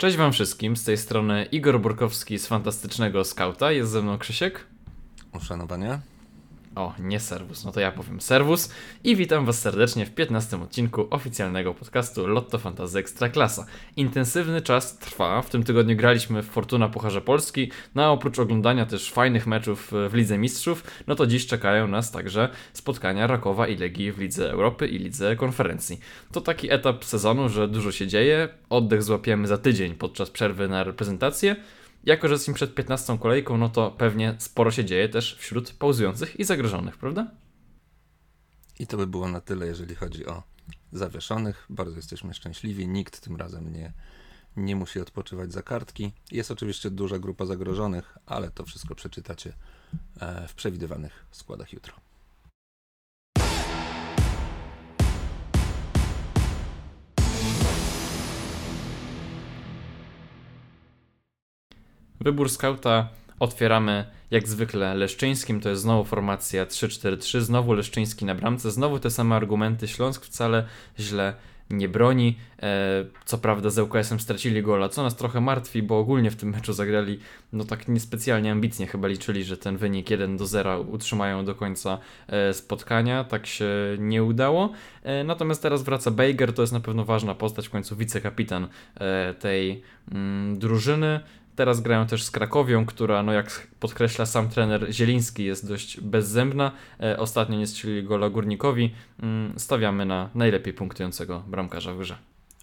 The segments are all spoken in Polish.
Cześć Wam wszystkim, z tej strony Igor Burkowski z Fantastycznego Skauta, jest ze mną Krzysiek. Uszanowanie. O, nie serwus, no to ja powiem serwus i witam Was serdecznie w 15 odcinku oficjalnego podcastu Lotto Fantasy Ekstraklasa. Intensywny czas trwa, w tym tygodniu graliśmy w Fortuna Pucharze Polski, no a oprócz oglądania też fajnych meczów w Lidze Mistrzów, no to dziś czekają nas także spotkania Rakowa i Legii w Lidze Europy i Lidze Konferencji. To taki etap sezonu, że dużo się dzieje, oddech złapiemy za tydzień podczas przerwy na reprezentację, jako, że jesteśmy przed 15 kolejką, no to pewnie sporo się dzieje też wśród pauzujących i zagrożonych, prawda? I to by było na tyle, jeżeli chodzi o zawieszonych. Bardzo jesteśmy szczęśliwi. Nikt tym razem nie, nie musi odpoczywać za kartki. Jest oczywiście duża grupa zagrożonych, ale to wszystko przeczytacie e, w przewidywanych składach jutro. Wybór skauta otwieramy jak zwykle Leszczyńskim, to jest znowu formacja 3-4-3, znowu Leszczyński na bramce, znowu te same argumenty, Śląsk wcale źle nie broni. E, co prawda z ŁKS-em stracili gola, co nas trochę martwi, bo ogólnie w tym meczu zagrali no tak niespecjalnie ambitnie, chyba liczyli, że ten wynik 1 do 0 utrzymają do końca e, spotkania, tak się nie udało. E, natomiast teraz wraca Bejger, to jest na pewno ważna postać, w końcu wicekapitan tej mm, drużyny. Teraz grają też z Krakowią, która, no jak podkreśla sam trener Zieliński, jest dość bezzębna. E, ostatnio nie strzelili gola Górnikowi. Mm, stawiamy na najlepiej punktującego bramkarza w grze.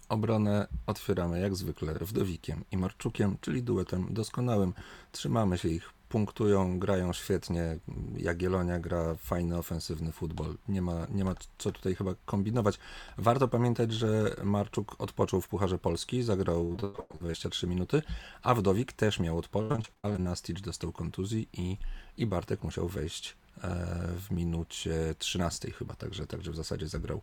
Obronę otwieramy jak zwykle Wdowikiem i Marczukiem, czyli duetem doskonałym. Trzymamy się ich punktują, grają świetnie. Jagielonia gra fajny, ofensywny futbol. Nie ma, nie ma co tutaj chyba kombinować. Warto pamiętać, że Marczuk odpoczął w Pucharze Polski, zagrał 23 minuty, a Wdowik też miał odpocząć, ale Nastic dostał kontuzji i, i Bartek musiał wejść e, w minucie 13 chyba, także, także w zasadzie zagrał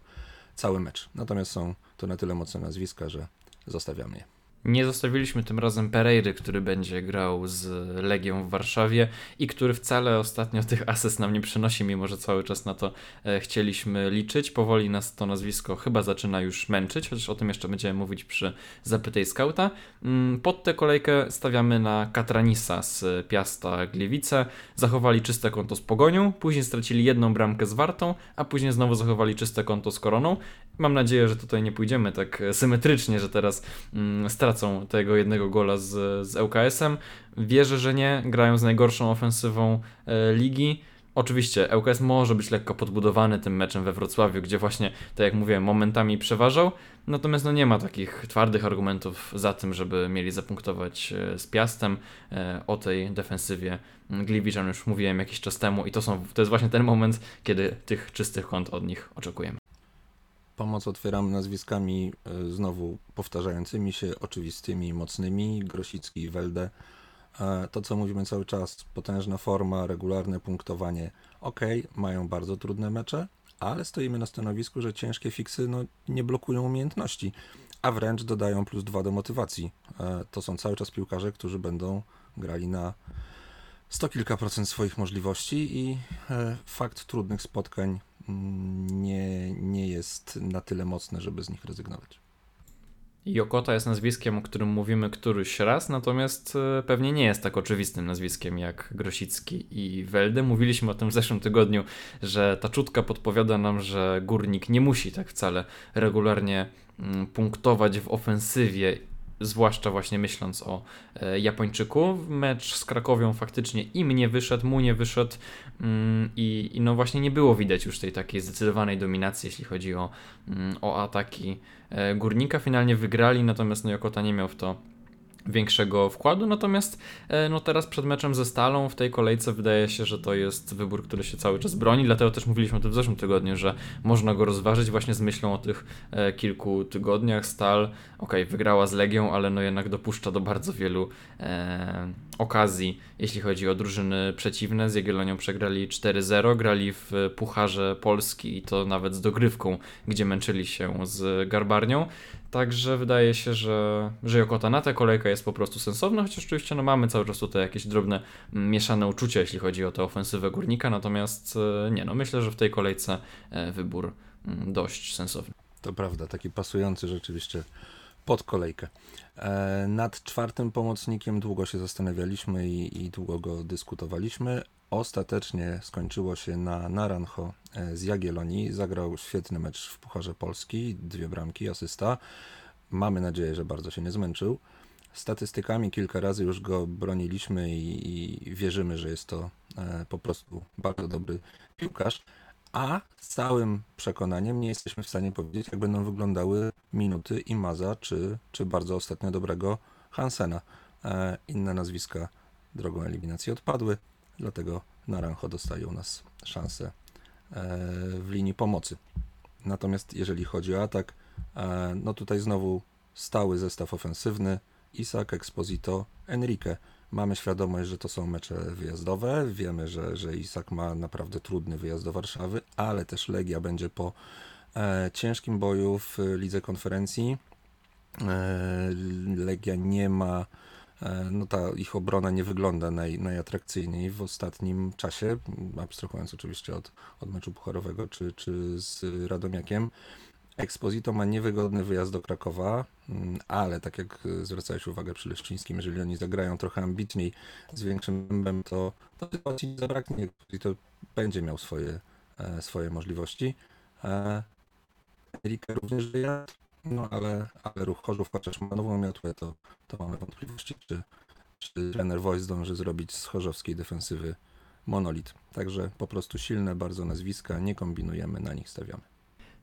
cały mecz. Natomiast są to na tyle mocne nazwiska, że zostawiamy je. Nie zostawiliśmy tym razem Pereiry, który będzie grał z Legią w Warszawie i który wcale ostatnio tych ases nam nie przynosi, mimo że cały czas na to e, chcieliśmy liczyć. Powoli nas to nazwisko chyba zaczyna już męczyć, chociaż o tym jeszcze będziemy mówić przy Zapytaj Skauta. Mm, pod tę kolejkę stawiamy na Katranisa z Piasta Gliwice. Zachowali czyste konto z Pogonią, później stracili jedną bramkę z Wartą, a później znowu zachowali czyste konto z Koroną. Mam nadzieję, że tutaj nie pójdziemy tak symetrycznie, że teraz mm, stracą tego jednego gola z, z ŁKS-em. Wierzę, że nie. Grają z najgorszą ofensywą e, ligi. Oczywiście ŁKS może być lekko podbudowany tym meczem we Wrocławiu, gdzie właśnie, tak jak mówiłem, momentami przeważał, natomiast no nie ma takich twardych argumentów za tym, żeby mieli zapunktować e, z Piastem. E, o tej defensywie Gliwiczan już mówiłem jakiś czas temu i to, są, to jest właśnie ten moment, kiedy tych czystych kąt od nich oczekujemy. Pomoc otwieram nazwiskami e, znowu powtarzającymi się, oczywistymi, mocnymi, Grosicki Welde. E, to, co mówimy cały czas, potężna forma, regularne punktowanie. Ok, mają bardzo trudne mecze, ale stoimy na stanowisku, że ciężkie fiksy no, nie blokują umiejętności, a wręcz dodają plus dwa do motywacji. E, to są cały czas piłkarze, którzy będą grali na sto kilka procent swoich możliwości i fakt trudnych spotkań nie, nie jest na tyle mocne, żeby z nich rezygnować. Jokota jest nazwiskiem, o którym mówimy któryś raz, natomiast e, pewnie nie jest tak oczywistym nazwiskiem jak Grosicki i Welde. Mówiliśmy o tym w zeszłym tygodniu, że ta czutka podpowiada nam, że górnik nie musi tak wcale regularnie mm, punktować w ofensywie zwłaszcza właśnie myśląc o e, Japończyku. Mecz z Krakowią faktycznie im nie wyszedł, mu nie wyszedł mm, i, i, no właśnie nie było widać już tej takiej zdecydowanej dominacji, jeśli chodzi o, mm, o ataki e, Górnika. Finalnie wygrali, natomiast no Jokota nie miał w to większego wkładu, natomiast e, no teraz przed meczem ze Stalą w tej kolejce wydaje się, że to jest wybór, który się cały czas broni, dlatego też mówiliśmy o tym w zeszłym tygodniu, że można go rozważyć właśnie z myślą o tych e, kilku tygodniach. Stal, ok, wygrała z Legią, ale no jednak dopuszcza do bardzo wielu e, okazji, jeśli chodzi o drużyny przeciwne. Z Jagiellonią przegrali 4-0, grali w Pucharze Polski i to nawet z dogrywką, gdzie męczyli się z Garbarnią. Także wydaje się, że, że na tę kolejkę jest po prostu sensowna, chociaż oczywiście no, mamy cały czas tutaj jakieś drobne mm, mieszane uczucia, jeśli chodzi o tę ofensywę górnika, natomiast e, nie, no myślę, że w tej kolejce e, wybór mm, dość sensowny. To prawda, taki pasujący rzeczywiście pod kolejkę. E, nad czwartym pomocnikiem długo się zastanawialiśmy i, i długo go dyskutowaliśmy. Ostatecznie skończyło się na Naranjo z Jagiellonii. Zagrał świetny mecz w Pucharze Polski, dwie bramki, asysta. Mamy nadzieję, że bardzo się nie zmęczył. Statystykami kilka razy już go broniliśmy i, i wierzymy, że jest to e, po prostu bardzo dobry piłkarz. A z całym przekonaniem nie jesteśmy w stanie powiedzieć, jak będą wyglądały minuty Imaza czy, czy bardzo ostatnio dobrego Hansena. E, inne nazwiska drogą eliminacji odpadły, dlatego Naranjo dostaje u nas szansę e, w linii pomocy. Natomiast jeżeli chodzi o atak, no tutaj znowu stały zestaw ofensywny, Isak, Exposito, Enrique. Mamy świadomość, że to są mecze wyjazdowe. Wiemy, że, że Isak ma naprawdę trudny wyjazd do Warszawy, ale też Legia będzie po e, ciężkim boju w Lidze Konferencji. E, Legia nie ma, e, no ta ich obrona nie wygląda naj, najatrakcyjniej w ostatnim czasie, abstrahując oczywiście od, od meczu pucharowego czy, czy z Radomiakiem. Exposito ma niewygodny wyjazd do Krakowa, mm, ale tak jak zwracałeś uwagę przy Leszczyńskim, jeżeli oni zagrają trochę ambitniej, z większym bębem, to, to sytuacji nie zabraknie. Exposito będzie miał swoje, e, swoje możliwości. E, Erika również wyjazd, no ale, ale ruch Chorzów, chociaż ma nową miotłę, to, to mamy wątpliwości, czy, czy trener Wojs zdąży zrobić z chorzowskiej defensywy monolit. Także po prostu silne bardzo nazwiska, nie kombinujemy, na nich stawiamy.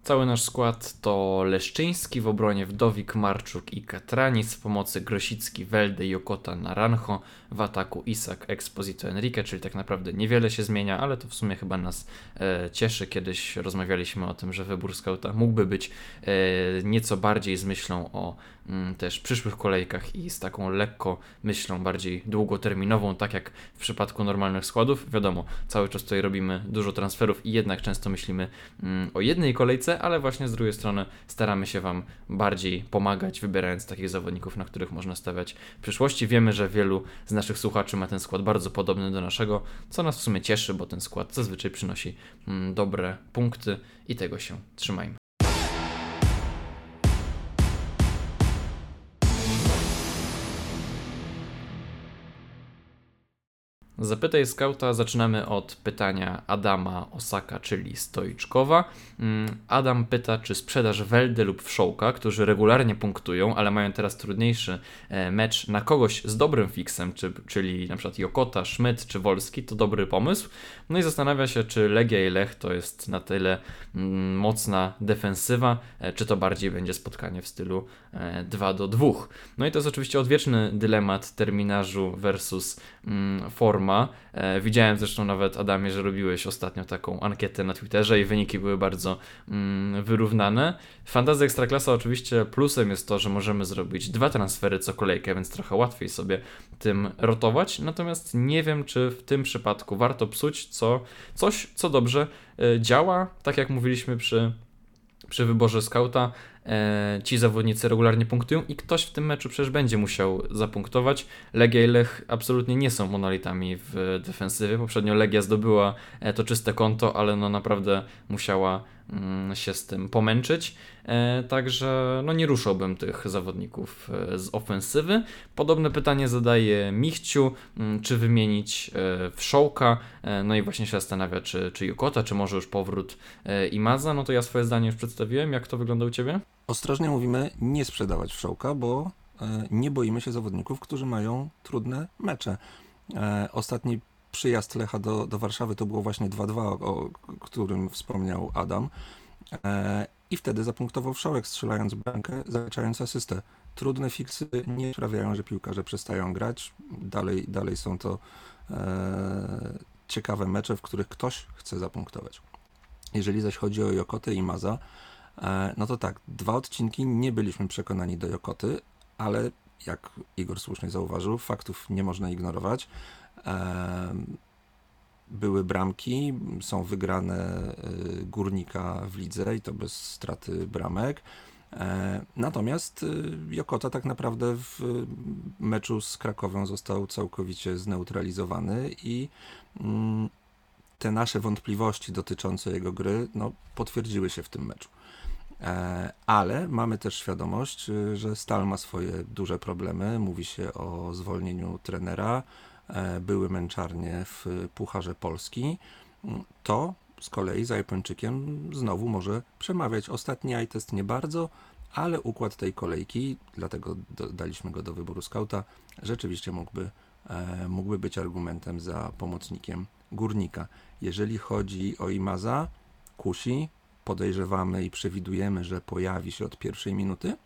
Cały nasz skład to Leszczyński w obronie Wdowik, Marczuk i Katranic, w pomocy Grosicki, Welde, Jokota, Naranjo, w ataku Isak, Exposito, Enrique, czyli tak naprawdę niewiele się zmienia, ale to w sumie chyba nas e, cieszy. Kiedyś rozmawialiśmy o tym, że wybór skauta mógłby być e, nieco bardziej z myślą o mm, też przyszłych kolejkach i z taką lekko myślą bardziej długoterminową, tak jak w przypadku normalnych składów. Wiadomo, cały czas tutaj robimy dużo transferów i jednak często myślimy mm, o jednej kolejce, ale właśnie z drugiej strony staramy się Wam bardziej pomagać, wybierając takich zawodników, na których można stawiać w przyszłości. Wiemy, że wielu z naszych słuchaczy ma ten skład bardzo podobny do naszego, co nas w sumie cieszy, bo ten skład zazwyczaj przynosi mm, dobre punkty i tego się trzymajmy. Zapytaj skauta zaczynamy od pytania Adama Osaka, czyli Stoiczkowa. Mm, Adam pyta, czy sprzedaż Welde lub Wszołka, którzy regularnie punktują, ale mają teraz trudniejszy e, mecz na kogoś z dobrym fiksem, czy, czyli przykład Jokota, Schmidt czy Wolski, to dobry pomysł. No i zastanawia się, czy Legia i Lech to jest na tyle mm, mocna defensywa, e, czy to bardziej będzie spotkanie w stylu 2 e, do 2. No i to jest oczywiście odwieczny dylemat terminarzu versus mm, forma. E, widziałem zresztą nawet, Adamie, że robiłeś ostatnio taką ankietę na Twitterze i wyniki były bardzo mm, wyrównane. Fantazja Ekstraklasa oczywiście plusem jest to, że możemy zrobić dwa transfery co kolejkę, więc trochę łatwiej sobie tym rotować. Natomiast nie wiem, czy w tym przypadku warto psuć co, coś, co dobrze e, działa, tak jak mówiliśmy przy przy wyborze skauta ci zawodnicy regularnie punktują i ktoś w tym meczu przecież będzie musiał zapunktować. Legia i Lech absolutnie nie są monolitami w defensywie. Poprzednio Legia zdobyła e, to czyste konto, ale no naprawdę musiała Mm, się z tym pomęczyć. E, także no nie ruszałbym tych zawodników e, z ofensywy. Podobne pytanie zadaje Michciu, mm, czy wymienić e, w Szołka. No i właśnie się zastanawia, czy, czy Jukota, czy może już powrót Imaza. No to ja swoje zdanie już przedstawiłem. Jak to wygląda u Ciebie? Ostrożnie mówimy nie sprzedawać w Szołka, bo nie boimy się zawodników, którzy mają trudne mecze. Ostatni przyjazd Lecha do, do Warszawy to było właśnie 2-2, o, którym wspomniał Adam. E, I wtedy zapunktował Wszołek, strzelając bramkę, zaliczając asystę. Trudne fiksy nie sprawiają, że piłkarze przestają grać. Dalej, dalej są to e, ciekawe mecze, w których ktoś chce zapunktować. Jeżeli zaś chodzi o Jokotę i Maza, e, no to tak, dwa odcinki nie byliśmy przekonani do Jokoty, ale jak Igor słusznie zauważył, faktów nie można ignorować. Były bramki, są wygrane y, górnika w lidze i to bez straty bramek. E, natomiast Jokota tak naprawdę w meczu z Krakowem został całkowicie zneutralizowany i mm, te nasze wątpliwości dotyczące jego gry no, potwierdziły się w tym meczu. E, ale mamy też świadomość, y, że Stal ma swoje duże problemy. Mówi się o zwolnieniu trenera, e, były męczarnie w Pucharze Polski. To z kolei za Japończykiem znowu może przemawiać. Ostatni eye test nie bardzo, ale układ tej kolejki, dlatego daliśmy go do wyboru skauta, rzeczywiście mógłby, e, mógłby być argumentem za pomocnikiem górnika. Jeżeli chodzi o Imaza, kusi, podejrzewamy i przewidujemy, że pojawi się od pierwszej minuty,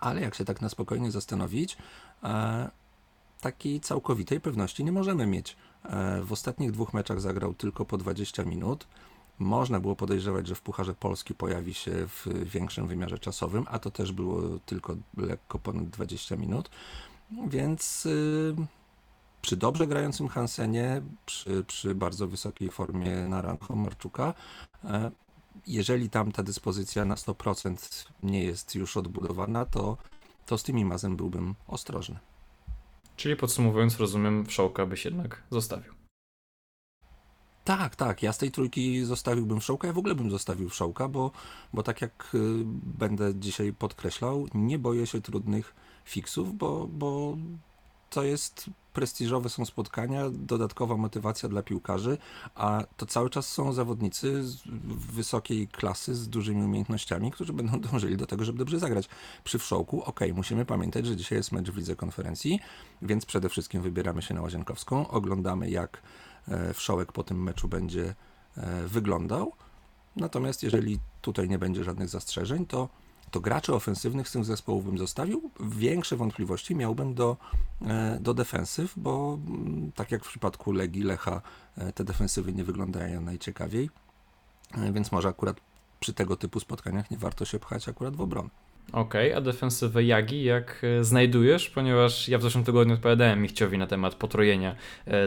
ale jak się tak na spokojnie zastanowić, e, takiej całkowitej pewności nie możemy mieć. E, w ostatnich dwóch meczach zagrał tylko po 20 minut. Można było podejrzewać, że w Pucharze Polski pojawi się w większym wymiarze czasowym, a to też było tylko lekko ponad 20 minut. Więc yy, przy dobrze grającym Hansenie, przy, przy bardzo wysokiej formie Naranjo Marczuka, yy, jeżeli tam ta dyspozycja na 100% nie jest już odbudowana, to, to z tym imazem byłbym ostrożny. Czyli podsumowując, rozumiem, Wszołka byś jednak zostawił. Tak, tak. Ja z tej trójki zostawiłbym Wszołka. Ja w ogóle bym zostawił Wszołka, bo, bo tak jak y, będę dzisiaj podkreślał, nie boję się trudnych fiksów, bo, bo to jest prestiżowe są spotkania, dodatkowa motywacja dla piłkarzy, a to cały czas są zawodnicy wysokiej klasy, z dużymi umiejętnościami, którzy będą dążyli do tego, żeby dobrze zagrać. Przy wszołku, ok, musimy pamiętać, że dzisiaj jest mecz w lidze konferencji, więc przede wszystkim wybieramy się na Łazienkowską, oglądamy jak e, wszołek po tym meczu będzie e, wyglądał. Natomiast jeżeli tutaj nie będzie żadnych zastrzeżeń, to to graczy ofensywnych z tych zespołów bym zostawił. Większe wątpliwości miałbym do, e, do defensyw, bo mm, tak jak w przypadku Legii, Lecha, e, te defensywy nie wyglądają najciekawiej, e, więc może akurat przy tego typu spotkaniach nie warto się pchać akurat w obronę. Okej, okay, a defensywę Jagi jak znajdujesz? Ponieważ ja w zeszłym tygodniu odpowiadałem Michciowi na temat potrojenia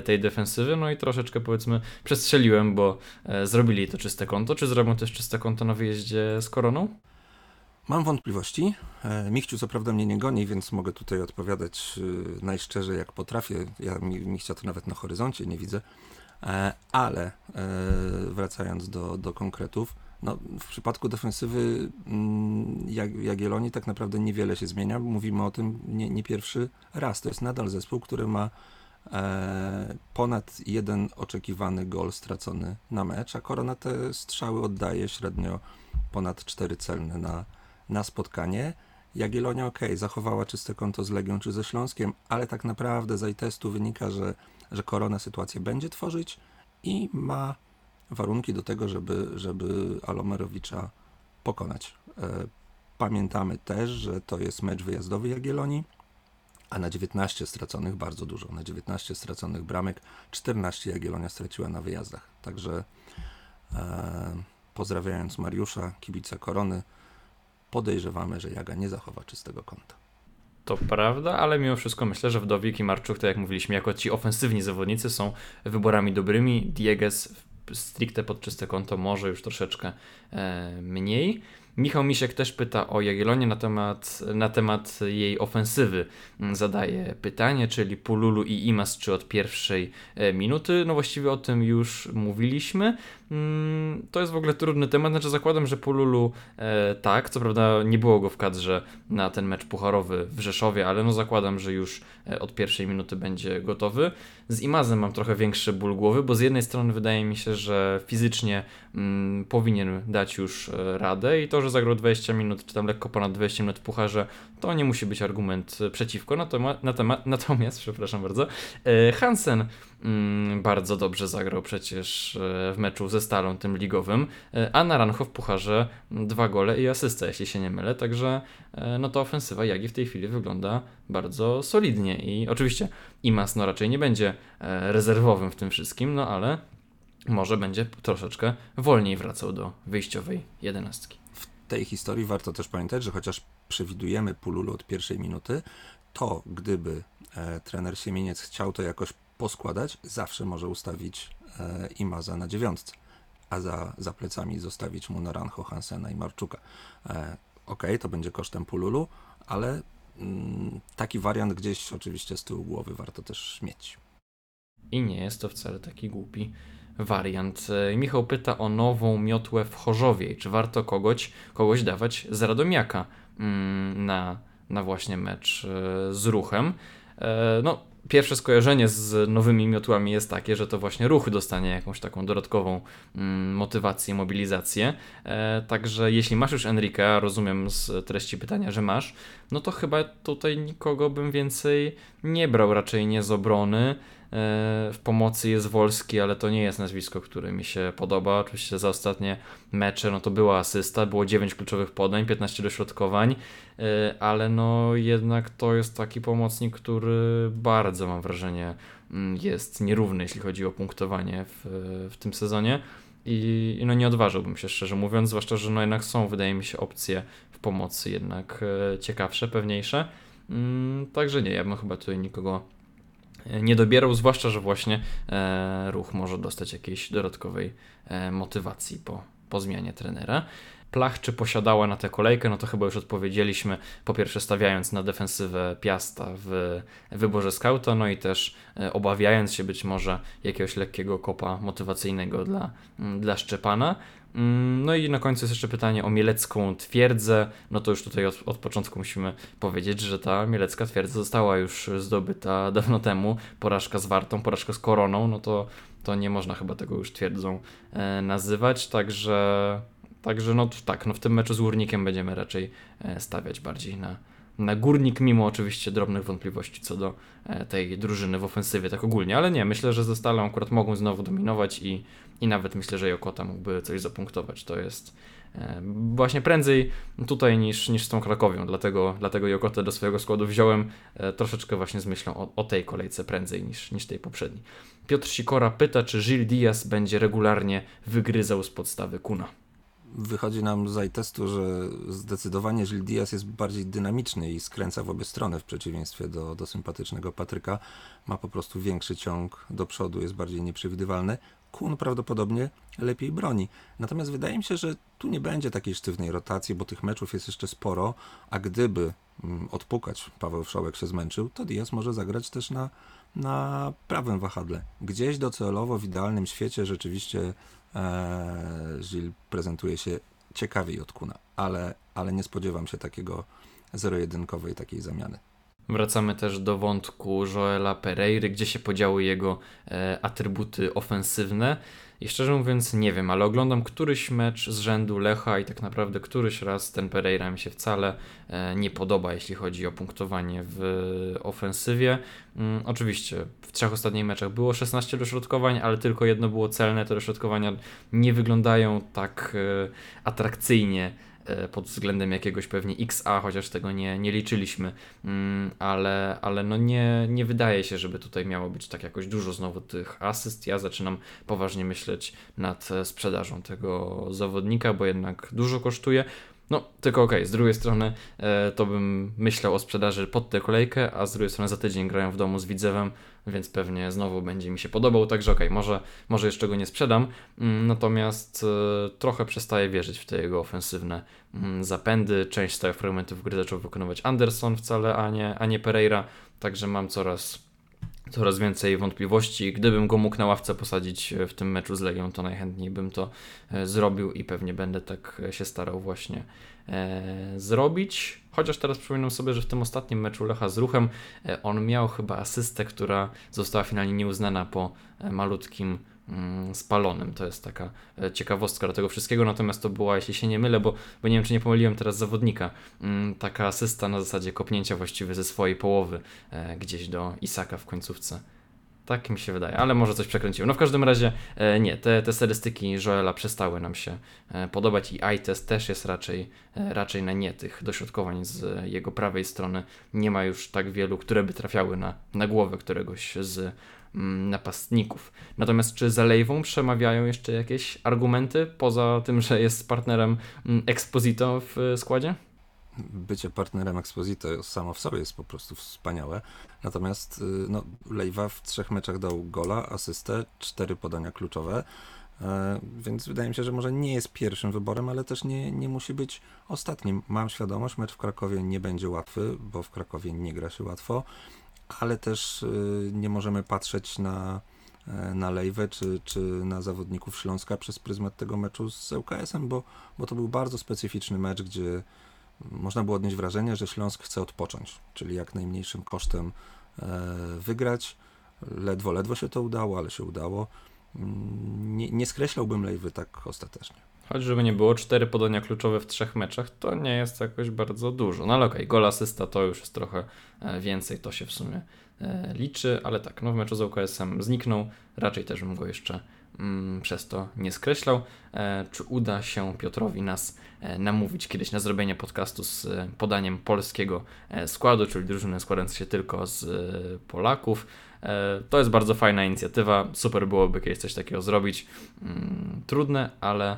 tej defensywy, no i troszeczkę powiedzmy przestrzeliłem, bo zrobili to czyste konto. Czy zrobią też czyste konto na wyjeździe z koroną? Mam wątpliwości. E, Michciu co prawda mnie nie goni, więc mogę tutaj odpowiadać e, najszczerzej jak potrafię. Ja Michcia to nawet na horyzoncie nie widzę. E, ale wracając do, do konkretów, no, w przypadku defensywy mm, Jagiellonii tak naprawdę niewiele się zmienia. Mówimy o tym nie, nie pierwszy raz. To jest nadal zespół, który ma ponad jeden oczekiwany gol stracony na mecz, a Korona te strzały oddaje średnio ponad cztery celne na, na spotkanie. Jagiellonia ok, zachowała czyste konto z Legią czy ze Śląskiem, ale tak naprawdę z testu wynika, że, że Korona sytuację będzie tworzyć i ma warunki do tego, żeby, żeby Alomerowicza pokonać. E, pamiętamy też, że to jest mecz wyjazdowy Jagiellonii, a na 19 straconych bardzo dużo. Na 19 straconych bramek 14 Jagiellonia straciła na wyjazdach. Także e, pozdrawiając Mariusza, kibica Korony, podejrzewamy, że Jaga nie zachowa czystego konta. To prawda, ale mimo wszystko myślę, że Wdowik i Marczuk, tak jak mówiliśmy, jako ci ofensywni zawodnicy są wyborami dobrymi. Dieges stricte pod czyste konto może już troszeczkę e, mniej. Michał Misiek też pyta o Jagiellonię na temat, na temat jej ofensywy. Zadaje pytanie, czyli Pululu i Imas, czy od pierwszej e, minuty. No właściwie o tym już mówiliśmy. Mm, to jest w ogóle trudny temat, znaczy zakładam, że Pululu e, tak, co prawda nie było go w kadrze na ten mecz pucharowy w Rzeszowie, ale no zakładam, że już e, od pierwszej minuty będzie gotowy. Z Imazem mam trochę większy ból głowy, bo z jednej strony wydaje mi się, że fizycznie mm, powinien dać już e, radę. I to, że zagrał 20 minut, czy tam lekko ponad 20 minut w pucharze, to nie musi być argument e, przeciwko. Natomiast, natomiast, natomiast przepraszam bardzo, e, Hansen mm, bardzo dobrze zagrał przecież w meczu ze Stalą, tym ligowym, a Naranjo w pucharze dwa gole i asysta, jeśli się nie mylę, także no to ofensywa Jagi w tej chwili wygląda bardzo solidnie. I oczywiście Imas no raczej nie będzie rezerwowym w tym wszystkim, no ale może będzie troszeczkę wolniej wracał do wyjściowej jedenastki. W tej historii warto też pamiętać, że chociaż przewidujemy Pululu od pierwszej minuty, to gdyby e, trener Siemieniec chciał to jakoś poskładać, zawsze może ustawić e, Imaza na dziewiątce, a za, za plecami zostawić mu Naranjo, Hansena i Marczuka. E, ok, to będzie kosztem Pululu, ale mm, taki wariant gdzieś oczywiście z tyłu głowy warto też mieć. I nie jest to wcale taki głupi wariant. E, Michał pyta o nową miotłę w Chorzowie. Czy warto kogoś, kogoś dawać z Radomiaka mm, na, na właśnie mecz e, z ruchem? E, no, pierwsze skojarzenie z nowymi miotłami jest takie, że to właśnie ruch dostanie jakąś taką dodatkową mm, motywację, mobilizację. Także jeśli masz już Enrique, rozumiem z treści pytania, że masz, no to chyba tutaj nikogo bym więcej nie brał, raczej nie z obrony. W pomocy jest Wolski, ale to nie jest nazwisko, które mi się podoba. Oczywiście za ostatnie mecze no to była asysta, było 9 kluczowych podań, 15 dośrodkowań, e, ale no jednak to jest taki pomocnik, który bardzo mam wrażenie mm, jest nierówny, jeśli chodzi o punktowanie w, w tym sezonie. I, I no nie odważyłbym się szczerze mówiąc, zwłaszcza, że no jednak są, wydaje mi się, opcje w pomocy jednak e, ciekawsze, pewniejsze. Mm, także nie, ja bym chyba tutaj nikogo nie dobierał, zwłaszcza, że właśnie e, ruch może dostać jakiejś dodatkowej e, motywacji po, po zmianie trenera. Plach czy posiadała na tę kolejkę, no to chyba już odpowiedzieliśmy, po pierwsze stawiając na defensywę Piasta w wyborze skauta, no i też e, obawiając się być może jakiegoś lekkiego kopa motywacyjnego dla, dla Szczepana. Mm, no i na końcu jest jeszcze pytanie o mielecką twierdzę. No to już tutaj od, od, początku musimy powiedzieć, że ta mielecka twierdza została już zdobyta dawno temu. Porażka z Wartą, porażka z Koroną, no to, to nie można chyba tego już twierdzą e, nazywać. Także, także no tak, no w tym meczu z Górnikiem będziemy raczej e, stawiać bardziej na, na Górnik, mimo oczywiście drobnych wątpliwości co do e, tej drużyny w ofensywie, tak ogólnie, ale nie, myślę, że ze Stalą akurat mogą znowu dominować i, i nawet myślę, że Jokota mógłby coś zapunktować. To jest e, właśnie prędzej tutaj niż, niż z tą Krakowią, dlatego, dlatego Jokotę do swojego składu wziąłem e, troszeczkę właśnie z myślą o, o tej kolejce prędzej niż, niż tej poprzedniej. Piotr Sikora pyta, czy Gil Diaz będzie regularnie wygryzał z podstawy Kuna wychodzi nam z testu, że zdecydowanie Gil Diaz jest bardziej dynamiczny i skręca w obie strony w przeciwieństwie do, do sympatycznego Patryka. Ma po prostu większy ciąg do przodu, jest bardziej nieprzewidywalny. Kun prawdopodobnie lepiej broni. Natomiast wydaje mi się, że tu nie będzie takiej sztywnej rotacji, bo tych meczów jest jeszcze sporo, a gdyby mm, odpukać, Paweł Wszołek się zmęczył, to Diaz może zagrać też na, na prawym wahadle. Gdzieś docelowo w idealnym świecie rzeczywiście Gilles prezentuje się ciekawiej od Kuna, ale, ale nie spodziewam się takiego zero-jedynkowej takiej zamiany. Wracamy też do wątku Joela Pereiry, gdzie się podziały jego e, atrybuty ofensywne. I szczerze mówiąc nie wiem, ale oglądam któryś mecz z rzędu Lecha i tak naprawdę któryś raz ten Pereira mi się wcale e, nie podoba, jeśli chodzi o punktowanie w ofensywie. Mm, oczywiście w trzech ostatnich meczach było 16 dośrodkowań, ale tylko jedno było celne. Te dośrodkowania nie wyglądają tak e, atrakcyjnie pod względem jakiegoś pewnie XA, chociaż tego nie, nie liczyliśmy, mm, ale, ale no nie, nie wydaje się, żeby tutaj miało być tak jakoś dużo znowu tych asyst. Ja zaczynam poważnie myśleć nad sprzedażą tego zawodnika, bo jednak dużo kosztuje. No, tylko okej, okay, z drugiej strony e, to bym myślał o sprzedaży pod tę kolejkę, a z drugiej strony za tydzień grają w domu z Widzewem, więc pewnie znowu będzie mi się podobał, także okej, okay, może, może jeszcze go nie sprzedam, mm, natomiast e, trochę przestaję wierzyć w te jego ofensywne mm, zapędy. Część stałych fragmentów gry zaczął wykonywać Anderson wcale, a nie, a nie Pereira, także mam coraz coraz więcej wątpliwości. Gdybym go mógł na ławce posadzić w tym meczu z Legią, to najchętniej bym to e, zrobił i pewnie będę tak się starał właśnie e, zrobić. Chociaż teraz przypominam sobie, że w tym ostatnim meczu Lecha z Ruchem e, on miał chyba asystę, która została finalnie nieuznana po malutkim Mm, spalonym. To jest taka e, ciekawostka do tego wszystkiego, natomiast to była, jeśli się nie mylę, bo, bo nie wiem, czy nie pomyliłem teraz zawodnika, mm, taka asysta na zasadzie kopnięcia właściwie ze swojej połowy e, gdzieś do Isaka w końcówce. Tak mi się wydaje, ale może coś przekręciłem. No w każdym razie e, nie, te, te statystyki Joela przestały nam się podobać i iTest też jest raczej, raczej na nie tych dośrodkowań z jego prawej strony. Nie ma już tak wielu, które by trafiały na, na głowę któregoś z Mm, napastników. Natomiast czy za Lejwą przemawiają jeszcze jakieś argumenty, poza tym, że jest partnerem mm, Exposito w e, składzie? Bycie partnerem Exposito samo w sobie jest po prostu wspaniałe. Natomiast y, no, Lejwa w trzech meczach dał gola, asystę, cztery podania kluczowe. E, więc wydaje mi się, że może nie jest pierwszym wyborem, ale też nie, nie musi być ostatnim. Mam świadomość, mecz w Krakowie nie będzie łatwy, bo w Krakowie nie gra się łatwo ale też y, nie możemy patrzeć na na Lejwę czy, czy na zawodników Śląska przez pryzmat tego meczu z ŁKS-em, bo, bo to był bardzo specyficzny mecz, gdzie można było odnieść wrażenie, że Śląsk chce odpocząć, czyli jak najmniejszym kosztem wygrać. Ledwo, ledwo się to udało, ale się udało. Mm, nie, nie skreślałbym Lejwy tak ostatecznie. Choć żeby nie było, cztery podania kluczowe w trzech meczach to nie jest jakoś bardzo dużo. No ale okej, okay, gol asysta to już jest trochę e, więcej, to się w sumie e, liczy, ale tak, no w meczu z UKS-em zniknął, raczej też bym go jeszcze przez to nie skreślał. E, czy uda się Piotrowi nas e, namówić kiedyś na zrobienie podcastu z e, podaniem polskiego składu, czyli drużyny składającej się tylko z Polaków? To jest bardzo fajna inicjatywa, super byłoby kiedyś coś takiego zrobić. Mm, trudne, ale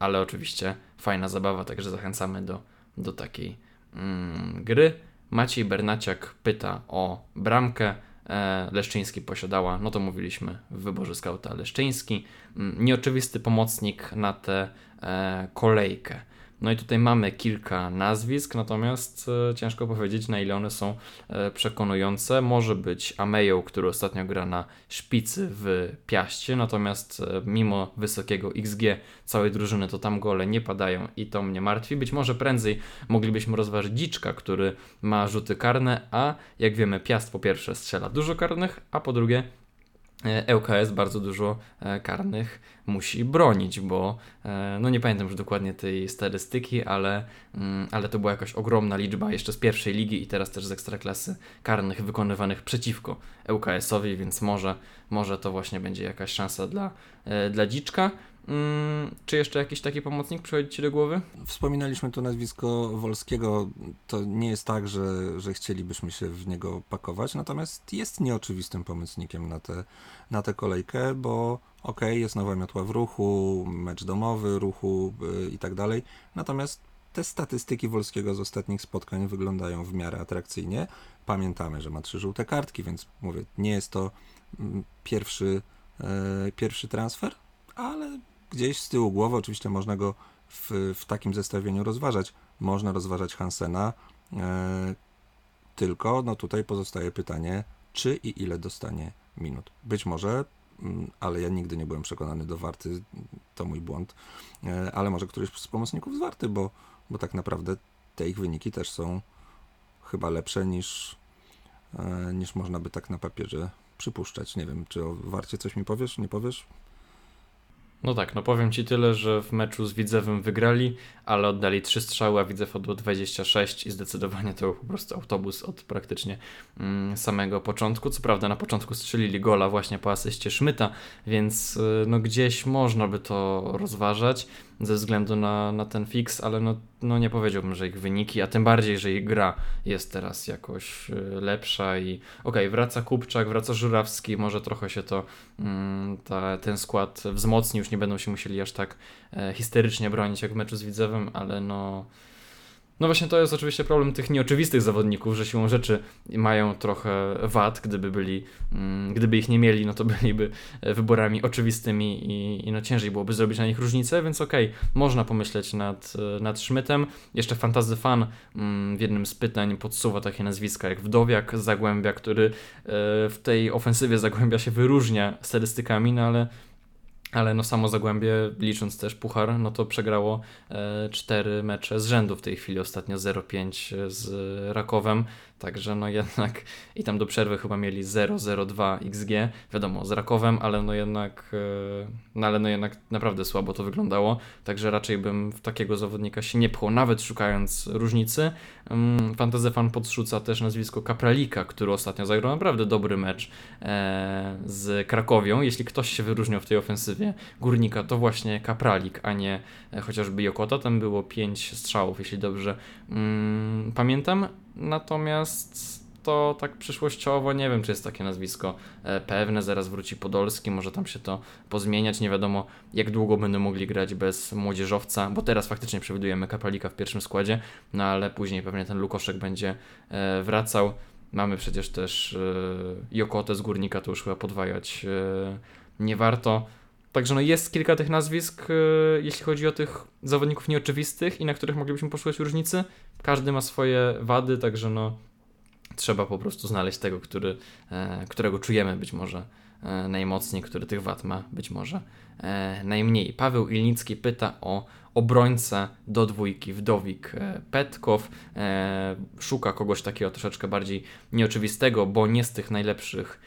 ale oczywiście fajna zabawa, także zachęcamy do, do takiej mm, gry. Maciej Bernaciak pyta o bramkę. E, Leszczyński posiadała, no to mówiliśmy w wyborze skauta Leszczyński. Mm, nieoczywisty pomocnik na tę e, kolejkę. No i tutaj mamy kilka nazwisk, natomiast e, ciężko powiedzieć, na ile one są e, przekonujące. Może być Amejo, który ostatnio gra na szpicy w Piaście, natomiast e, mimo wysokiego XG całej drużyny, to tam gole nie padają i to mnie martwi. Być może prędzej moglibyśmy rozważyć Dziczka, który ma rzuty karne, a jak wiemy, Piast po pierwsze strzela dużo karnych, a po drugie ŁKS bardzo dużo karnych musi bronić, bo e, no nie pamiętam już dokładnie tej statystyki, ale, mm, ale to była jakaś ogromna liczba jeszcze z pierwszej ligi i teraz też z ekstraklasy karnych wykonywanych przeciwko ŁKS-owi, więc może, może to właśnie będzie jakaś szansa dla, e, dla Dziczka. Hmm, czy jeszcze jakiś taki pomocnik przychodzi Ci do głowy? Wspominaliśmy tu nazwisko Wolskiego. To nie jest tak, że, że chcielibyśmy się w niego pakować, natomiast jest nieoczywistym pomocnikiem na tę na kolejkę, bo ok, jest nowa miotła w ruchu, mecz domowy, ruchu yy, i tak dalej. Natomiast te statystyki Wolskiego z ostatnich spotkań wyglądają w miarę atrakcyjnie. Pamiętamy, że ma trzy żółte kartki, więc mówię, nie jest to mm, pierwszy, e, pierwszy transfer, ale gdzieś z tyłu głowy oczywiście można go w, w takim zestawieniu rozważać. Można rozważać Hansena, e, tylko no tutaj pozostaje pytanie, czy i ile dostanie minut. Być może, ale ja nigdy nie byłem przekonany do Warty, to mój błąd, e, ale może któryś z pomocników z Warty, bo, bo tak naprawdę te ich wyniki też są chyba lepsze niż, e, niż można by tak na papierze przypuszczać. Nie wiem, czy o Warcie coś mi powiesz, nie powiesz? No tak, no powiem Ci tyle, że w meczu z Widzewem wygrali, ale oddali trzy strzały, a Widzew oddał 26 i zdecydowanie to był po prostu autobus od praktycznie mm, samego początku. Co prawda na początku strzelili gola właśnie po asyście Szmyta, więc y, no gdzieś można by to rozważać ze względu na, na ten fix, ale no, no nie powiedziałbym, że ich wyniki, a tym bardziej, że ich gra jest teraz jakoś y, lepsza i okej, okay, wraca Kupczak, wraca Żurawski, może trochę się to mm, ta, ten skład wzmocni, już nie będą się musieli aż tak e, histerycznie bronić jak w meczu z Widzewem, ale no no właśnie to jest oczywiście problem tych nieoczywistych zawodników, że siłą rzeczy mają trochę wad, gdyby byli, mm, gdyby ich nie mieli, no to byliby wyborami oczywistymi i, i no ciężej byłoby zrobić na nich różnicę, więc okej, okay, można pomyśleć nad, nad Schmidtem. Jeszcze Fantazy Fan mm, w jednym z pytań podsuwa takie nazwiska jak Wdowiak Zagłębia, który e, w tej ofensywie Zagłębia się wyróżnia statystykami, no ale ale no samo Zagłębie, licząc też Puchar, no to przegrało e, cztery mecze z rzędu w tej chwili, ostatnio 0-5 z Rakowem, Także no jednak i tam do przerwy chyba mieli 0,02 XG, wiadomo, z Rakowem, ale no jednak, e, no ale no jednak naprawdę słabo to wyglądało. Także raczej bym w takiego zawodnika się nie pchał, nawet szukając różnicy. Mm, Fantasy Fan podrzuca też nazwisko Kapralika, który ostatnio zagrał naprawdę dobry mecz e, z Krakowią. Jeśli ktoś się wyróżniał w tej ofensywie Górnika, to właśnie Kapralik, a nie e, chociażby Jokota. Tam było 5 strzałów, jeśli dobrze mm, pamiętam. Natomiast to tak przyszłościowo nie wiem, czy jest takie nazwisko e, pewne. Zaraz wróci Podolski, może tam się to pozmieniać. Nie wiadomo, jak długo będą mogli grać bez młodzieżowca, bo teraz faktycznie przewidujemy Kapalika w pierwszym składzie, no ale później pewnie ten Lukoszek będzie e, wracał. Mamy przecież też e, Jokotę z Górnika, to już chyba podwajać nie warto. Także no jest kilka tych nazwisk, jeśli chodzi o tych zawodników nieoczywistych i na których moglibyśmy poszukać różnicy. Każdy ma swoje wady, także no trzeba po prostu znaleźć tego, który, e, którego czujemy być może e, najmocniej, który tych wad ma być może e, najmniej. Paweł Ilnicki pyta o obrońcę do dwójki, wdowik Petkow. Szuka kogoś takiego troszeczkę bardziej nieoczywistego, bo nie z tych najlepszych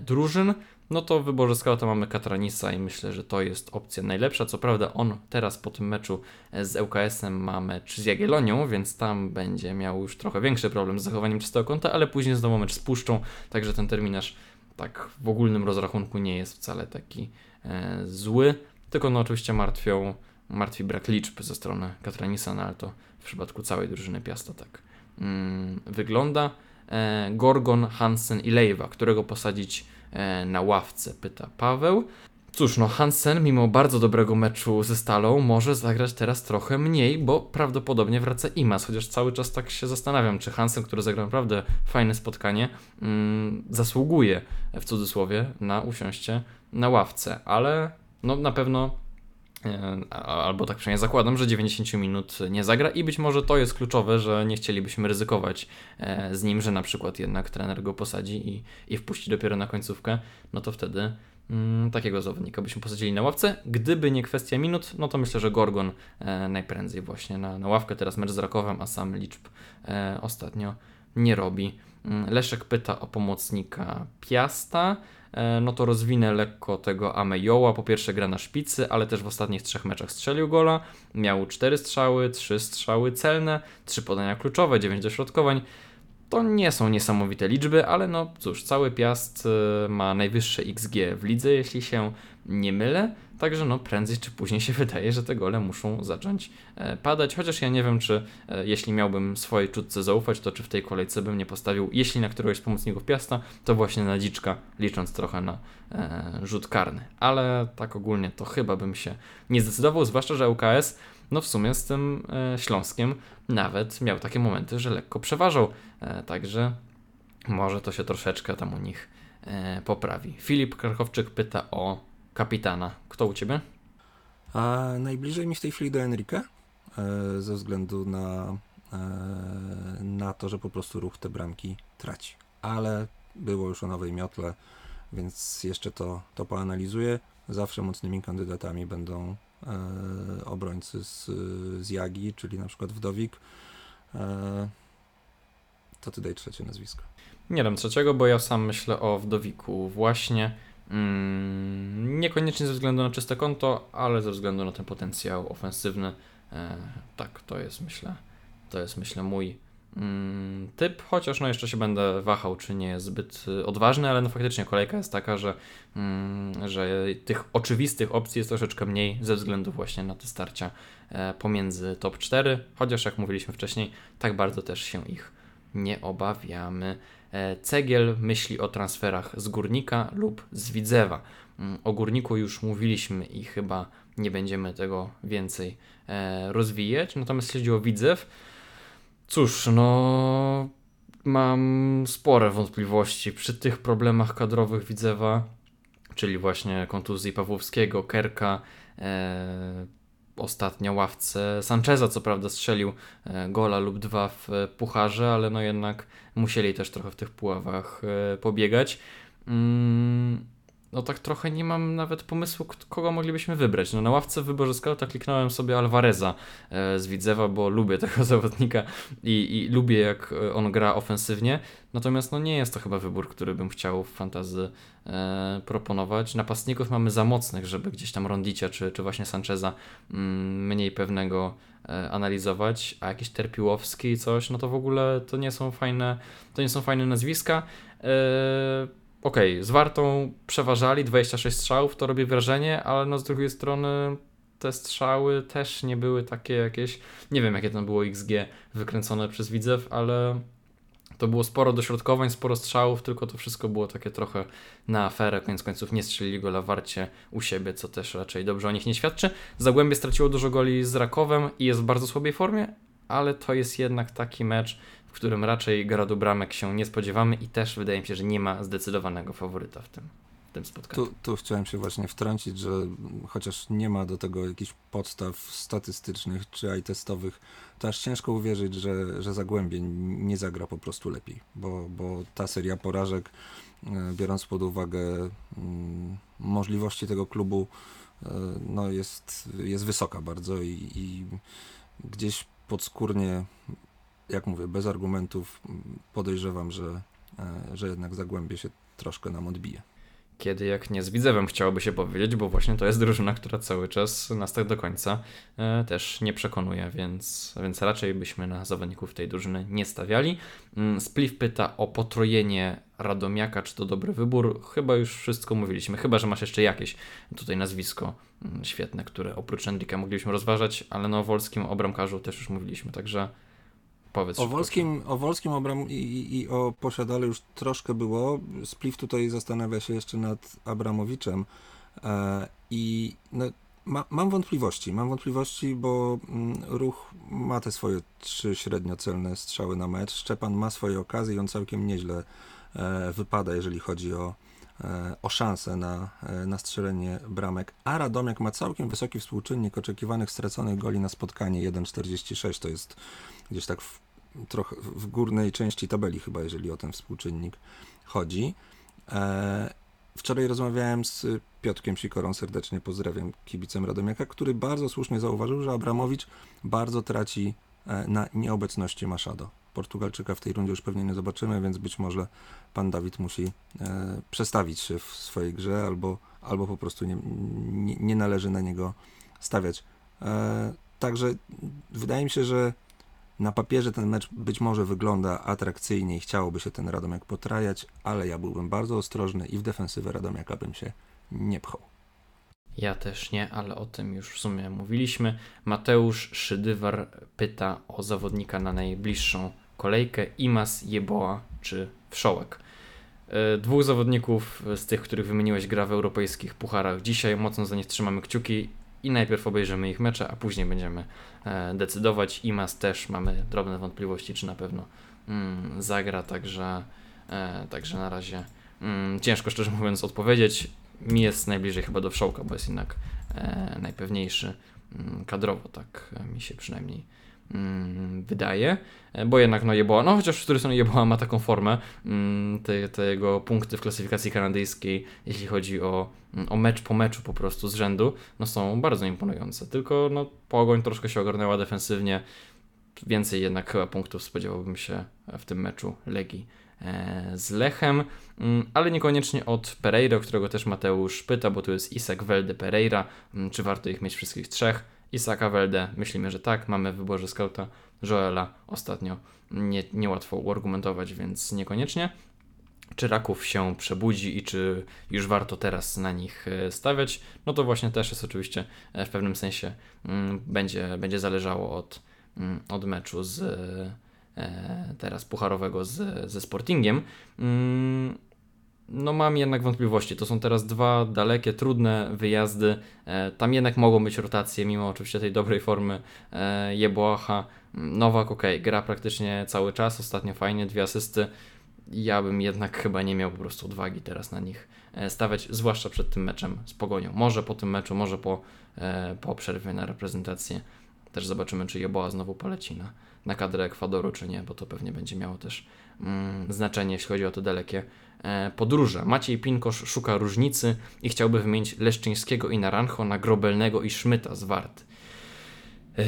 drużyn. No to w wyborze scouta mamy Katranisa i myślę, że to jest opcja najlepsza. Co prawda on teraz po tym meczu z ŁKS-em ma mecz z Jagiellonią, więc tam będzie miał już trochę większy problem z zachowaniem czystego konta, ale później znowu mecz z Puszczą, także ten terminarz tak w ogólnym rozrachunku nie jest wcale taki e, zły, tylko no oczywiście martwią martwi brak liczb ze strony Katranisa, no ale to w przypadku całej drużyny Piasta tak mm, wygląda. E, Gorgon, Hansen i Lejwa, którego posadzić na ławce, pyta Paweł. Cóż, no Hansen, mimo bardzo dobrego meczu ze Stalą, może zagrać teraz trochę mniej, bo prawdopodobnie wraca Imas, chociaż cały czas tak się zastanawiam, czy Hansen, który zagrał naprawdę fajne spotkanie, mm, zasługuje, w cudzysłowie, na usiąście na ławce, ale no na pewno E, albo tak przynajmniej zakładam, że 90 minut nie zagra i być może to jest kluczowe, że nie chcielibyśmy ryzykować e, z nim, że na przykład jednak trener go posadzi i, i wpuści dopiero na końcówkę, no to wtedy mm, takiego zawodnika byśmy posadzili na ławce. Gdyby nie kwestia minut, no to myślę, że Gorgon e, najprędzej właśnie na, na ławkę, teraz mecz z Rakowem, a sam liczb e, ostatnio nie robi. Mm, Leszek pyta o pomocnika Piasta. E, no to rozwinę lekko tego Amejoła. Po pierwsze gra na szpicy, ale też w ostatnich trzech meczach strzelił gola. Miał cztery strzały, trzy strzały celne, trzy podania kluczowe, dziewięć dośrodkowań. To nie są niesamowite liczby, ale no cóż, cały Piast e, ma najwyższe XG w lidze, jeśli się nie mylę. Także no prędzej czy później się wydaje, że te gole muszą zacząć e, padać. Chociaż ja nie wiem, czy e, jeśli miałbym swojej czutce zaufać, to czy w tej kolejce bym nie postawił, jeśli na któregoś z pomocników Piasta, to właśnie na Dziczka, licząc trochę na e, rzut karny. Ale tak ogólnie to chyba bym się nie zdecydował, zwłaszcza, że UKS no w sumie z tym e, Śląskiem nawet miał takie momenty, że lekko przeważał. E, także może to się troszeczkę tam u nich e, poprawi. Filip Krachowczyk pyta o kapitana. Kto u ciebie? A najbliżej mi w tej chwili do Enrique, e, ze względu na, e, na to, że po prostu ruch te bramki traci. Ale było już o nowej miotle, więc jeszcze to, to poanalizuję. Zawsze mocnymi kandydatami będą e, obrońcy z, z Jagi, czyli na przykład Wdowik. To ty daj trzecie nazwisko. Nie dam trzeciego, bo ja sam myślę o Wdowiku właśnie. Mm, niekoniecznie ze względu na czyste konto, ale ze względu na ten potencjał ofensywny. E, tak, to jest myślę, to jest myślę mój mm, typ, chociaż no jeszcze się będę wahał, czy nie jest zbyt y, odważny, ale no faktycznie kolejka jest taka, że, mm, że tych oczywistych opcji jest troszeczkę mniej ze względu właśnie na te starcia e, pomiędzy top 4, chociaż jak mówiliśmy wcześniej, tak bardzo też się ich nie obawiamy. E, Cegiel myśli o transferach z Górnika lub z Widzewa. Mm, o Górniku już mówiliśmy i chyba nie będziemy tego więcej e, rozwijać. Natomiast jeśli chodzi o Widzew, cóż, no mam spore wątpliwości przy tych problemach kadrowych Widzewa, czyli właśnie kontuzji Pawłowskiego, Kerka, e, ostatnio ławce Sancheza, co prawda strzelił e, gola lub dwa w pucharze, ale no jednak musieli też trochę w tych puławach e, pobiegać. Mm, no tak trochę nie mam nawet pomysłu, kogo moglibyśmy wybrać. No na ławce w wyborze scouta kliknąłem sobie Alvareza e, z Widzewa, bo lubię tego zawodnika i, i lubię jak e, on gra ofensywnie. Natomiast no nie jest to chyba wybór, który bym chciał w fantazy e, proponować. Napastników mamy za mocnych, żeby gdzieś tam Rondicia czy, czy właśnie Sancheza mm, mniej pewnego e, analizować, a jakiś Terpiłowski coś, no to w ogóle to nie są fajne, to nie są fajne nazwiska. E, okej, okay, z Wartą przeważali 26 strzałów, to robi wrażenie, ale no z drugiej strony te strzały też nie były takie jakieś, nie wiem jakie tam było XG wykręcone przez Widzew, ale to było sporo dośrodkowań, sporo strzałów, tylko to wszystko było takie trochę na aferę. Koniec końców nie strzelili gola warcie u siebie, co też raczej dobrze o nich nie świadczy. Zagłębie straciło dużo goli z Rakowem i jest w bardzo słabej formie, ale to jest jednak taki mecz, w którym raczej gradu bramek się nie spodziewamy i też wydaje mi się, że nie ma zdecydowanego faworyta w tym, w tym spotkaniu. Tu, tu chciałem się właśnie wtrącić, że chociaż nie ma do tego jakichś podstaw statystycznych czy i testowych, to aż ciężko uwierzyć, że, że Zagłębie nie zagra po prostu lepiej, bo, bo ta seria porażek biorąc pod uwagę mm, możliwości tego klubu, no jest, jest wysoka bardzo i, i gdzieś podskórnie, jak mówię, bez argumentów podejrzewam, że, że jednak Zagłębie się troszkę nam odbije kiedy jak nie z Widzewem chciałoby się powiedzieć, bo właśnie to jest drużyna, która cały czas nas tak do końca e, też nie przekonuje, więc, więc raczej byśmy na zawodników tej drużyny nie stawiali. Mm, Spliff pyta o potrojenie Radomiaka, czy to dobry wybór? Chyba już wszystko mówiliśmy, chyba że masz jeszcze jakieś tutaj nazwisko mm, świetne, które oprócz Endrika moglibyśmy rozważać, ale no o Wolskim, o bramkarzu też już mówiliśmy, także Powiedz o Wolskim, o Wolskim Abram i, i, o Posiadale już troszkę było. Spliff tutaj zastanawia się jeszcze nad Abramowiczem e, i no, ma, mam wątpliwości. Mam wątpliwości, bo mm, ruch ma te swoje trzy średnio celne strzały na mecz. Szczepan ma swoje okazje i on całkiem nieźle e, wypada, jeżeli chodzi o, e, o szansę na, e, na strzelenie bramek. A Radomiak ma całkiem wysoki współczynnik oczekiwanych straconych goli na spotkanie 1,46 to jest gdzieś tak w, trochę w górnej części tabeli chyba, jeżeli o ten współczynnik chodzi. E, wczoraj rozmawiałem z Piotkiem Sikorą, serdecznie pozdrawiam, kibicem Radomiaka, który bardzo słusznie zauważył, że Abramowicz bardzo traci e, na nieobecności Machado. Portugalczyka w tej rundzie już pewnie nie zobaczymy, więc być może pan Dawid musi e, przestawić się w swojej grze albo, albo po prostu nie, nie, nie należy na niego stawiać. Także wydaje mi się, że na papierze ten mecz być może wygląda atrakcyjnie i chciałoby się ten Radomiak potrajać, ale ja byłbym bardzo ostrożny i w defensywę Radomiaka bym się nie pchał. Ja też nie, ale o tym już w sumie mówiliśmy. Mateusz Szydywar pyta o zawodnika na najbliższą kolejkę Imas, Jeboa czy Wszołek. E, dwóch zawodników z tych, których wymieniłeś, gra w europejskich pucharach. Dzisiaj mocno za nich trzymamy kciuki i najpierw obejrzymy ich mecze, a później będziemy e, decydować. Imas też mamy drobne wątpliwości, czy na pewno mm, zagra, także, e, także na razie mm, ciężko szczerze mówiąc odpowiedzieć. Mi jest najbliżej chyba do Wszołka, bo jest jednak e, najpewniejszy mm, kadrowo, tak mi się przynajmniej wydaje, e, bo jednak no Jeboa, no chociaż z której strony Jeboa ma taką formę, mm, te, te jego punkty w klasyfikacji kanadyjskiej, jeśli chodzi o, mm, o mecz po meczu po prostu z rzędu, no są bardzo imponujące, tylko no Pogoń troszkę się ogarnęła defensywnie, więcej jednak chyba punktów spodziewałbym się w tym meczu Legii e, z Lechem, ale niekoniecznie od Pereira, którego też Mateusz pyta, bo tu jest Isak Welde Pereira, czy warto ich mieć wszystkich trzech. Isaka Welde, myślimy, że tak. Mamy w wyborze skauta Joela ostatnio. Nie, niełatwo uargumentować, więc niekoniecznie. Czy Raków się przebudzi i czy już warto teraz na nich e, stawiać? No to właśnie też jest oczywiście e, w pewnym sensie mm, będzie, będzie zależało od, mm, od meczu z e, teraz pucharowego z, ze Sportingiem. No mam jednak wątpliwości. To są teraz dwa dalekie, trudne wyjazdy. E, tam jednak mogą być rotacje, mimo oczywiście tej dobrej formy e, Jebłacha. Nowak ok, gra praktycznie cały czas, ostatnio fajnie, dwie asysty. Ja bym jednak chyba nie miał po prostu odwagi teraz na nich e, stawiać, zwłaszcza przed tym meczem z Pogonią. Może po tym meczu, może po, po przerwie na reprezentację. Też zobaczymy, czy Jeboa znowu poleci na, na kadrę Ekwadoru, czy nie, bo to pewnie będzie miało też mm, znaczenie, jeśli chodzi o te dalekie podróże. Maciej Pinkosz szuka różnicy i chciałby wymienić Leszczyńskiego i Naranjo na Grobelnego i Szmyta z Wart. E,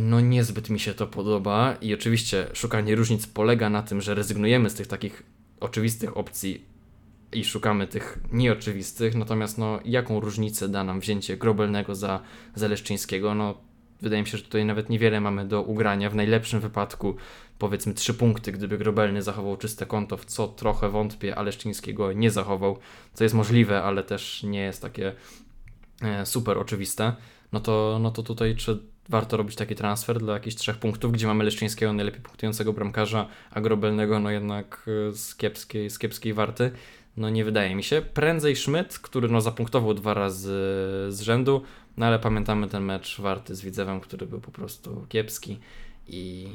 no niezbyt mi się to podoba i oczywiście szukanie różnic polega na tym, że rezygnujemy z tych takich oczywistych opcji i szukamy tych nieoczywistych, natomiast no jaką różnicę da nam wzięcie Grobelnego za, za Leszczyńskiego? No wydaje mi się, że tutaj nawet niewiele mamy do ugrania. W najlepszym wypadku powiedzmy trzy punkty, gdyby Grobelny zachował czyste konto, w co trochę wątpię, ale Szczcińskiego nie zachował, co jest możliwe, ale też nie jest takie e, super oczywiste, no to, no to tutaj czy warto robić taki transfer dla jakichś trzech punktów, gdzie mamy Leszczyńskiego, najlepiej punktującego bramkarza, a Grobelnego no jednak e, z kiepskiej, z kiepskiej warty, no nie wydaje mi się. Prędzej Schmidt, który no zapunktował dwa razy z rzędu, no ale pamiętamy ten mecz warty z Widzewem, który był po prostu kiepski i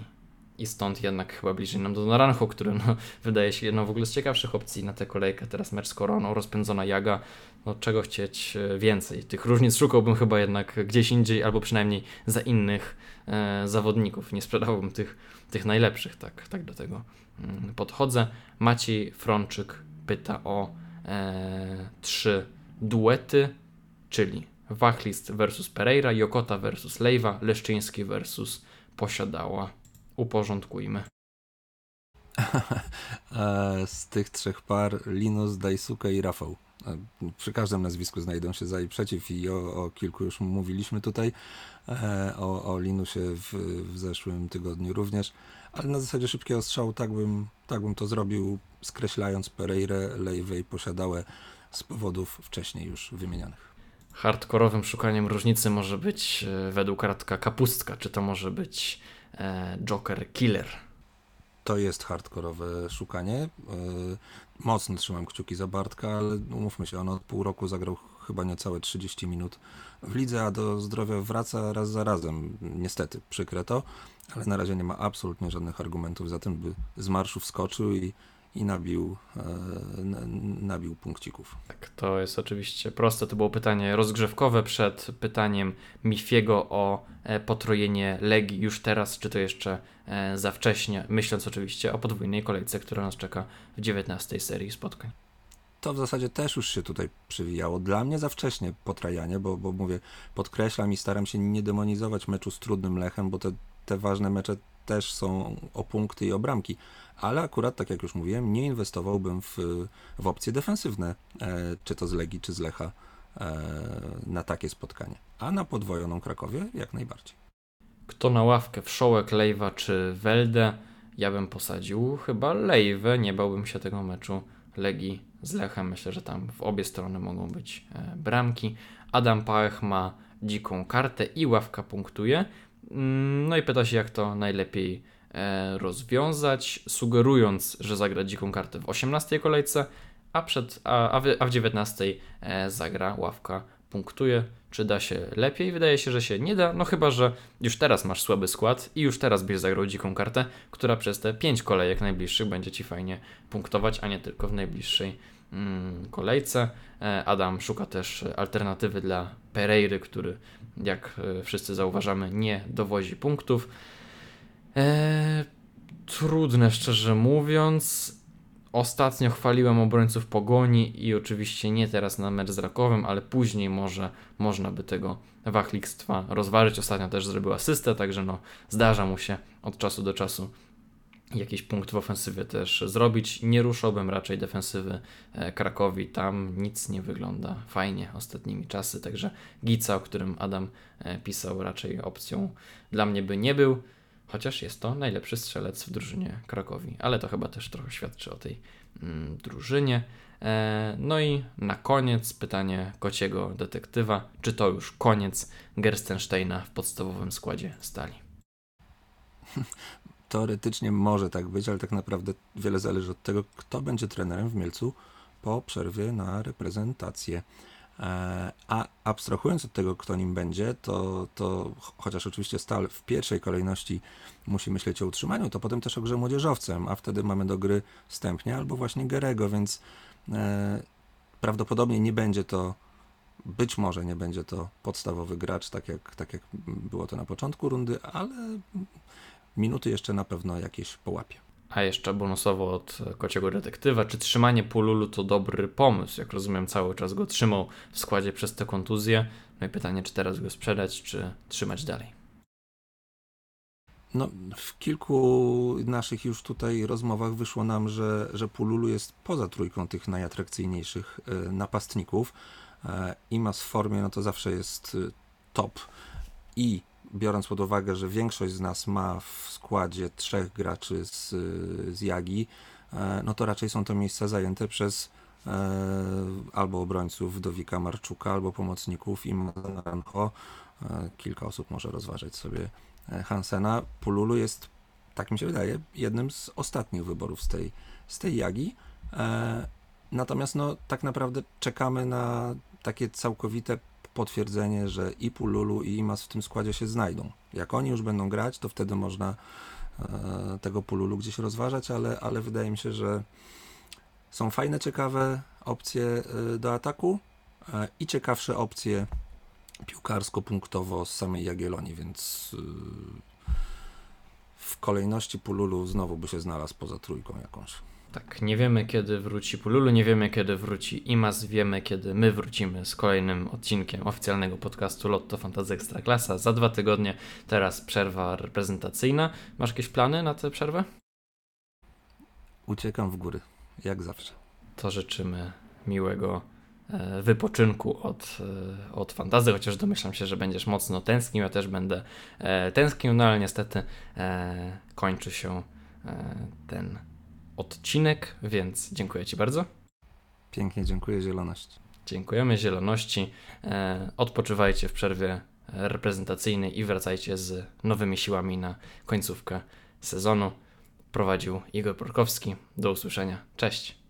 i stąd jednak chyba bliżej nam do Naranjo, który no, wydaje się jedną w ogóle z ciekawszych opcji na tę kolejkę. Teraz mecz z Koroną, rozpędzona Jaga. No czego chcieć e, więcej? Tych różnic szukałbym chyba jednak gdzieś indziej, albo przynajmniej za innych e, zawodników. Nie sprzedałbym tych, tych najlepszych, tak, tak do tego mm, podchodzę. Maciej Frączyk pyta o e, trzy duety, czyli Wachlist versus Pereira, Jokota versus Lejwa, Leszczyński versus Posiadała. Uporządkujmy. E, z tych trzech par Linus, Daisuke i Rafał. E, przy każdym nazwisku znajdą się za i przeciw i o, o kilku już mówiliśmy tutaj. E, o, o Linusie w, w zeszłym tygodniu również. Ale na zasadzie szybkiego strzału tak bym, tak bym to zrobił, skreślając Pereirę, Lejwę i Posiadałę z powodów wcześniej już wymienionych. Hardkorowym szukaniem różnicy może być według Radka kapustka, czy to może być e, Joker Killer to jest hardkorowe szukanie. E, mocno trzymam kciuki za Bartka, ale umówmy się, on od pół roku zagrał chyba niecałe 30 minut w lidze, a do zdrowia wraca raz za razem. Niestety, przykre to, ale na razie nie ma absolutnie żadnych argumentów za tym, by z marszu wskoczył i i nabił, e, nabił punkcików. Tak, to jest oczywiście proste. To było pytanie rozgrzewkowe przed pytaniem Mifiego o e, potrojenie Legii już teraz, czy to jeszcze e, za wcześnie, myśląc oczywiście o podwójnej kolejce, która nas czeka w 19 serii spotkań. To w zasadzie też już się tutaj przywijało. Dla mnie za wcześnie potrajanie, bo, bo mówię, podkreślam i staram się nie demonizować meczu z trudnym Lechem, bo te, te ważne mecze też są o punkty i o bramki, ale akurat, tak jak już mówiłem, nie inwestowałbym w, w opcje defensywne, e, czy to z Legii, czy z Lecha e, na takie spotkanie. A na podwojoną Krakowie jak najbardziej. Kto na ławkę wszołek, Lejwa czy Weldę? Ja bym posadził chyba Lejwę, nie bałbym się tego meczu Legii z Lechem. Myślę, że tam w obie strony mogą być e, bramki. Adam Pałech ma dziką kartę i ławka punktuje. Mm, no i pyta się, jak to najlepiej e, rozwiązać, sugerując, że zagra dziką kartę w 18 kolejce, a, przed, a, a, w, a w 19 e, zagra ławka punktuje. Czy da się lepiej? Wydaje się, że się nie da, no chyba, że już teraz masz słaby skład i już teraz byś zagrał dziką kartę, która przez te 5 kolejek najbliższych będzie Ci fajnie punktować, a nie tylko w najbliższej mm, kolejce. E, Adam szuka też alternatywy dla Pereiry, który jak e, wszyscy zauważamy, nie dowozi punktów. Eee, trudne, szczerze mówiąc. Ostatnio chwaliłem obrońców Pogoni i oczywiście nie teraz na mecz z Rakowem, ale później może można by tego wachlikstwa rozważyć. Ostatnio też zrobił asystę, także no zdarza mu się od czasu do czasu jakiś punkt w ofensywie też zrobić. Nie ruszałbym raczej defensywy e, Krakowi, tam nic nie wygląda fajnie ostatnimi czasy, także Gica, o którym Adam e, pisał, raczej opcją dla mnie by nie był, chociaż jest to najlepszy strzelec w drużynie Krakowi, ale to chyba też trochę świadczy o tej mm, drużynie. E, no i na koniec pytanie kociego detektywa, czy to już koniec Gerstensteina w podstawowym składzie stali? teoretycznie może tak być, ale tak naprawdę wiele zależy od tego, kto będzie trenerem w Mielcu po przerwie na reprezentację. E, a abstrahując od tego, kto nim będzie, to, to chociaż oczywiście Stal w pierwszej kolejności musi myśleć o utrzymaniu, to potem też o grze młodzieżowcem, a wtedy mamy do gry Stępnia albo właśnie Gerego, więc e, prawdopodobnie nie będzie to, być może nie będzie to podstawowy gracz, tak jak, tak jak było to na początku rundy, ale minuty jeszcze na pewno jakieś połapie. A jeszcze bonusowo od kociego detektywa, czy trzymanie Pululu to dobry pomysł? Jak rozumiem, cały czas go trzymał w składzie przez tę kontuzję. No i pytanie, czy teraz go sprzedać, czy trzymać dalej? No, w kilku naszych już tutaj rozmowach wyszło nam, że, że Pululu jest poza trójką tych najatrakcyjniejszych e, napastników. E, I ma w formie, no to zawsze jest e, top. I biorąc pod uwagę, że większość z nas ma w składzie trzech graczy z, z Jagi, e, no to raczej są to miejsca zajęte przez e, albo obrońców Dowika Marczuka, albo pomocników Imana Rancho. E, kilka osób może rozważyć sobie Hansena. Pululu jest, tak mi się wydaje, jednym z ostatnich wyborów z tej, z tej Jagi. Natomiast no, tak naprawdę czekamy na takie całkowite potwierdzenie, że i Pululu, i Imas w tym składzie się znajdą. Jak oni już będą grać, to wtedy można e, tego Pululu gdzieś rozważać, ale, ale wydaje mi się, że są fajne, ciekawe opcje e, do ataku e, i ciekawsze opcje piłkarsko-punktowo z samej Jagiellonii, więc w kolejności Pululu znowu by się znalazł poza trójką jakąś. Tak, nie wiemy kiedy wróci Pululu, nie wiemy kiedy wróci Imas, wiemy kiedy my wrócimy z kolejnym odcinkiem oficjalnego podcastu Lotto Fantasy Ekstraklasa za dwa tygodnie. Teraz przerwa reprezentacyjna. Masz jakieś plany na tę przerwę? Uciekam w góry, jak zawsze. To życzymy miłego e, wypoczynku od, e, od fantazy, chociaż domyślam się, że będziesz mocno tęsknił, ja też będę e, tęsknił, no ale niestety kończy się ten odcinek, więc dziękuję Ci bardzo. Pięknie dziękuję, zieloność. Dziękujemy zieloności. E, odpoczywajcie w przerwie reprezentacyjnej i wracajcie z nowymi siłami na końcówkę sezonu. Prowadził Igor Porkowski. Do usłyszenia. Cześć.